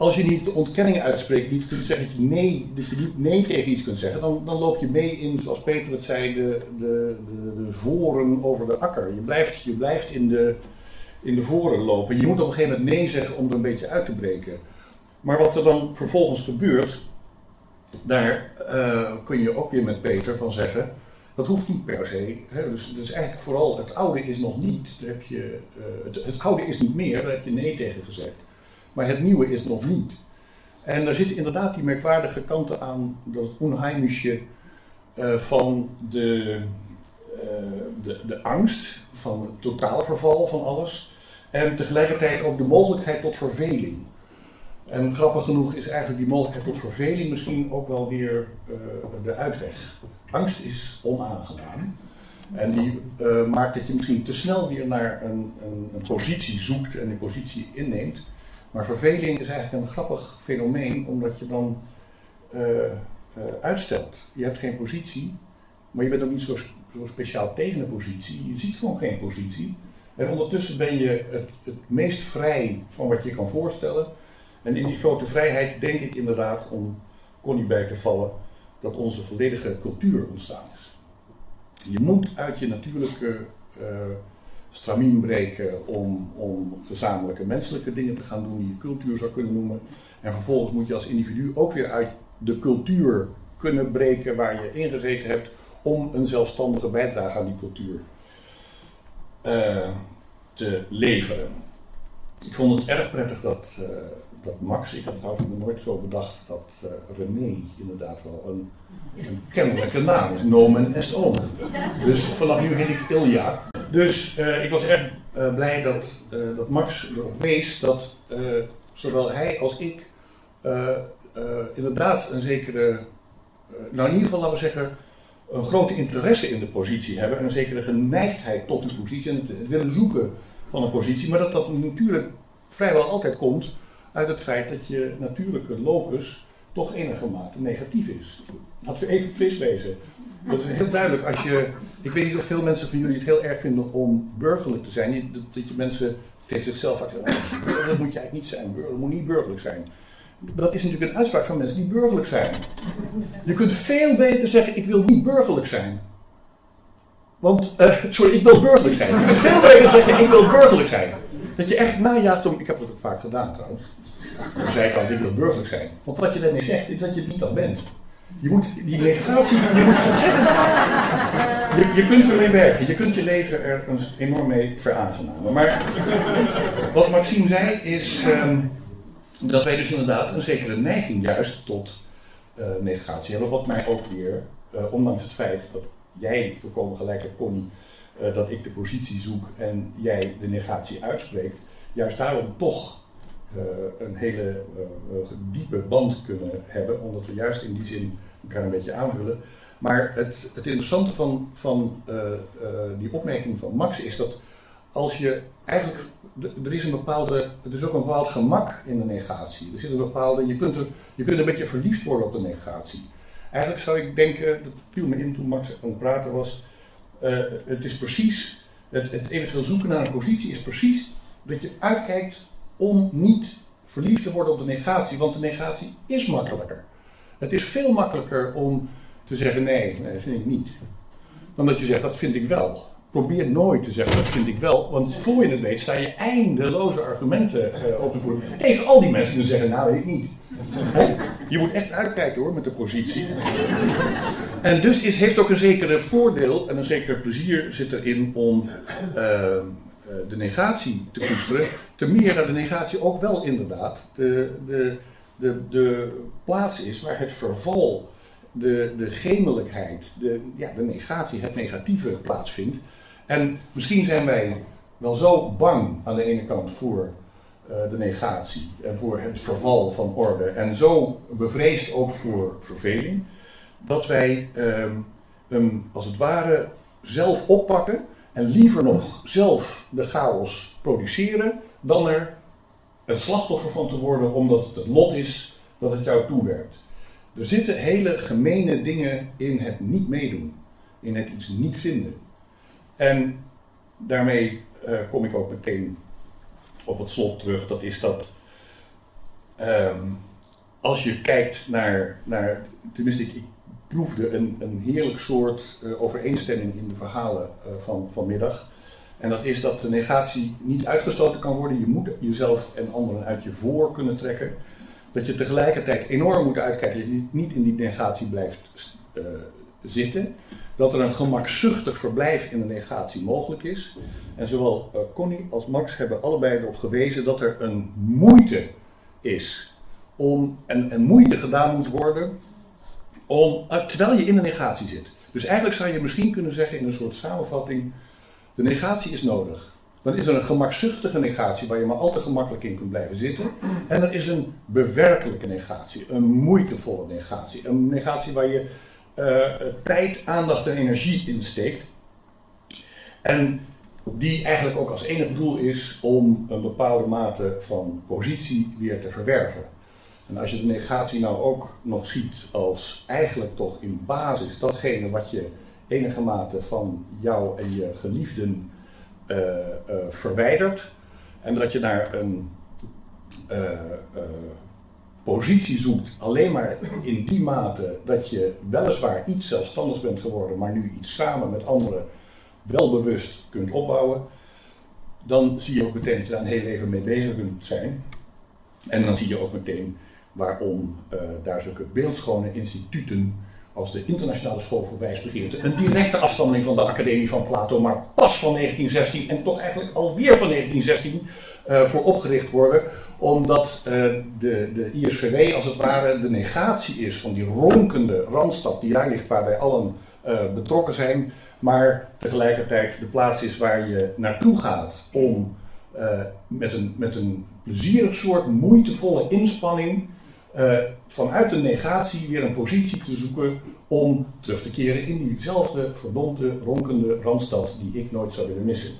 als je niet de ontkenning uitspreekt, niet kunt zeggen dat je nee, dat je niet nee tegen iets kunt zeggen, dan, dan loop je mee in, zoals Peter het zei, de, de, de, de voren over de akker. Je blijft, je blijft in, de, in de voren lopen. Je moet op een gegeven moment nee zeggen om er een beetje uit te breken. Maar wat er dan vervolgens gebeurt, daar uh, kun je ook weer met Peter van zeggen. Dat hoeft niet per se. Hè? Dus, dus eigenlijk vooral het oude is nog niet. Heb je, uh, het, het oude is niet meer, daar heb je nee tegen gezegd. Maar het nieuwe is nog niet. En daar zitten inderdaad die merkwaardige kanten aan, dat onheimische uh, van de, uh, de, de angst, van het totaalverval van alles. En tegelijkertijd ook de mogelijkheid tot verveling. En grappig genoeg is eigenlijk die mogelijkheid tot verveling misschien ook wel weer uh, de uitweg. Angst is onaangenaam. En die maakt dat je misschien te snel weer naar een, een, een positie zoekt en die positie inneemt. Maar verveling is eigenlijk een grappig fenomeen, omdat je dan uh, uitstelt. Je hebt geen positie, maar je bent ook niet zo, speciaal tegen een positie. Je ziet gewoon geen positie. En ondertussen ben je het, het meest vrij van wat je kan voorstellen. En in die grote vrijheid denk ik inderdaad, om Connie bij te vallen, dat onze volledige cultuur ontstaan is. Je moet uit je natuurlijke uh, stramien breken om, om gezamenlijke menselijke dingen te gaan doen die je cultuur zou kunnen noemen. En vervolgens moet je als individu ook weer uit de cultuur kunnen breken waar je ingezeten hebt om een zelfstandige bijdrage aan die cultuur uh, te leveren. Ik vond het erg prettig dat, uh, dat Max, ik had trouwens nog nooit zo bedacht dat uh, René inderdaad wel een, een kennelijke naam is. Nomen est omen. Dus vanaf nu heet ik Ilja. Dus uh, ik was erg uh, blij dat, uh, dat Max erop wees dat zowel hij als ik inderdaad een zekere, nou in ieder geval laten we zeggen, een grote interesse in de positie hebben en een zekere geneigdheid tot de positie en het willen zoeken van een positie, maar dat dat natuurlijk vrijwel altijd komt uit het feit dat je natuurlijke locus toch enigermate negatief is. Laten we even fris wezen. Dat is heel duidelijk. Als je, ik weet niet of veel mensen van jullie het heel erg vinden om burgerlijk te zijn. Dat, je mensen tegen zichzelf accepteren. Dat moet je eigenlijk niet zijn. Dat moet niet burgerlijk zijn. Maar dat is natuurlijk een uitspraak van mensen die burgerlijk zijn. Je kunt veel beter zeggen: Ik wil niet burgerlijk zijn. Want, uh, sorry, ik wil burgerlijk zijn. Je kunt veel beter zeggen: Ik wil burgerlijk zijn. Dat je echt najaagt om. Ik heb dat ook vaak gedaan trouwens. Dan zei ik al: Ik wil burgerlijk zijn. Want wat je daarmee zegt, is dat je het niet al bent. Je moet die legislatie, je moet. Je, je kunt ermee werken, je kunt je leven er enorm mee veraangenamen. Maar wat Maxime zei is um, dat wij dus inderdaad een zekere neiging juist tot uh, negatie hebben. Wat mij ook weer, uh, ondanks het feit dat jij volkomen gelijk hebt, uh, dat ik de positie zoek en jij de negatie uitspreekt, juist daarom toch uh, een hele uh, diepe band kunnen hebben, omdat we juist in die zin elkaar een beetje aanvullen. Maar het, het interessante van, van die opmerking van Max is dat als je eigenlijk, er is een bepaalde, er is ook een bepaald gemak in de negatie. Er zit een bepaalde, je kunt, er, je kunt een beetje verliefd worden op de negatie. Eigenlijk zou ik denken, dat viel me in toen Max aan het praten was, het is precies, het, het eventueel zoeken naar een positie is precies dat je uitkijkt om niet verliefd te worden op de negatie, want de negatie is makkelijker. Het is veel makkelijker om te zeggen nee, dat vind ik niet. Dan dat je zegt dat vind ik wel. Probeer nooit te zeggen dat vind ik wel, want voor je het weet sta je eindeloze argumenten uh, op te voeren. Tegen al die mensen die zeggen nou weet ik niet. Je moet echt uitkijken hoor met de positie. En dus heeft ook een zekere voordeel en een zeker plezier zit erin om uh, de negatie te koesteren. Te meer dat de negatie ook wel inderdaad de, de, de, de plaats is waar het verval, de, de gemelijkheid, de, ja, de negatie, het negatieve plaatsvindt. En misschien zijn wij wel zo bang aan de ene kant voor uh, de negatie en voor het verval van orde en zo bevreesd ook voor verveling, dat wij um, hem als het ware zelf oppakken en liever nog zelf de chaos produceren dan er een slachtoffer van te worden omdat het het lot is dat het jou toewerpt. Er zitten hele gemene dingen in het niet meedoen, in het iets niet vinden. En daarmee uh, kom ik ook meteen op het slot terug. Dat is dat ehm, als je kijkt naar, naar tenminste ik proefde een, een heerlijk soort uh, overeenstemming in de verhalen uh, van vanmiddag. En dat is dat de negatie niet uitgesloten kan worden. Je moet jezelf en anderen uit je voor kunnen trekken. Dat je tegelijkertijd enorm moet uitkijken dat je niet in die negatie blijft uh, zitten. Dat er een gemakzuchtig verblijf in de negatie mogelijk is. En zowel Connie als Max hebben allebei erop gewezen dat er een moeite is. Om, en, en moeite gedaan moet worden om, uh, terwijl je in de negatie zit. Dus eigenlijk zou je misschien kunnen zeggen in een soort samenvatting: de negatie is nodig. Dan is er een gemakzuchtige negatie waar je maar al te gemakkelijk in kunt blijven zitten. En er is een bewerkelijke negatie, een moeitevolle negatie. Een negatie waar je uh, tijd, aandacht en energie in steekt. En die eigenlijk ook als enig doel is om een bepaalde mate van positie weer te verwerven. En als je de negatie nou ook nog ziet als eigenlijk toch in basis datgene wat je enige mate van jou en je geliefden uh, uh, verwijdert. En dat je naar een uh, positie zoekt, alleen maar in die mate dat je weliswaar iets zelfstandigs bent geworden, maar nu iets samen met anderen wel bewust kunt opbouwen, dan zie je ook meteen dat je daar een heel leven mee bezig kunt zijn. En dan zie je ook meteen waarom uh, daar zulke beeldschone instituten als de Internationale School voor Wijsbegeerte, een directe afstammeling van de Academie van Plato, maar pas van 1916 en toch eigenlijk alweer van 1916 uh, voor opgericht worden, omdat uh, de, de ISVW als het ware de negatie is van die ronkende randstad die daar ligt, waar wij allen betrokken zijn, maar tegelijkertijd de plaats is waar je naartoe gaat om met, een, met een plezierig soort moeitevolle inspanning uh, vanuit de negatie weer een positie te zoeken om terug te keren in diezelfde verdompte, ronkende randstad die ik nooit zou willen missen.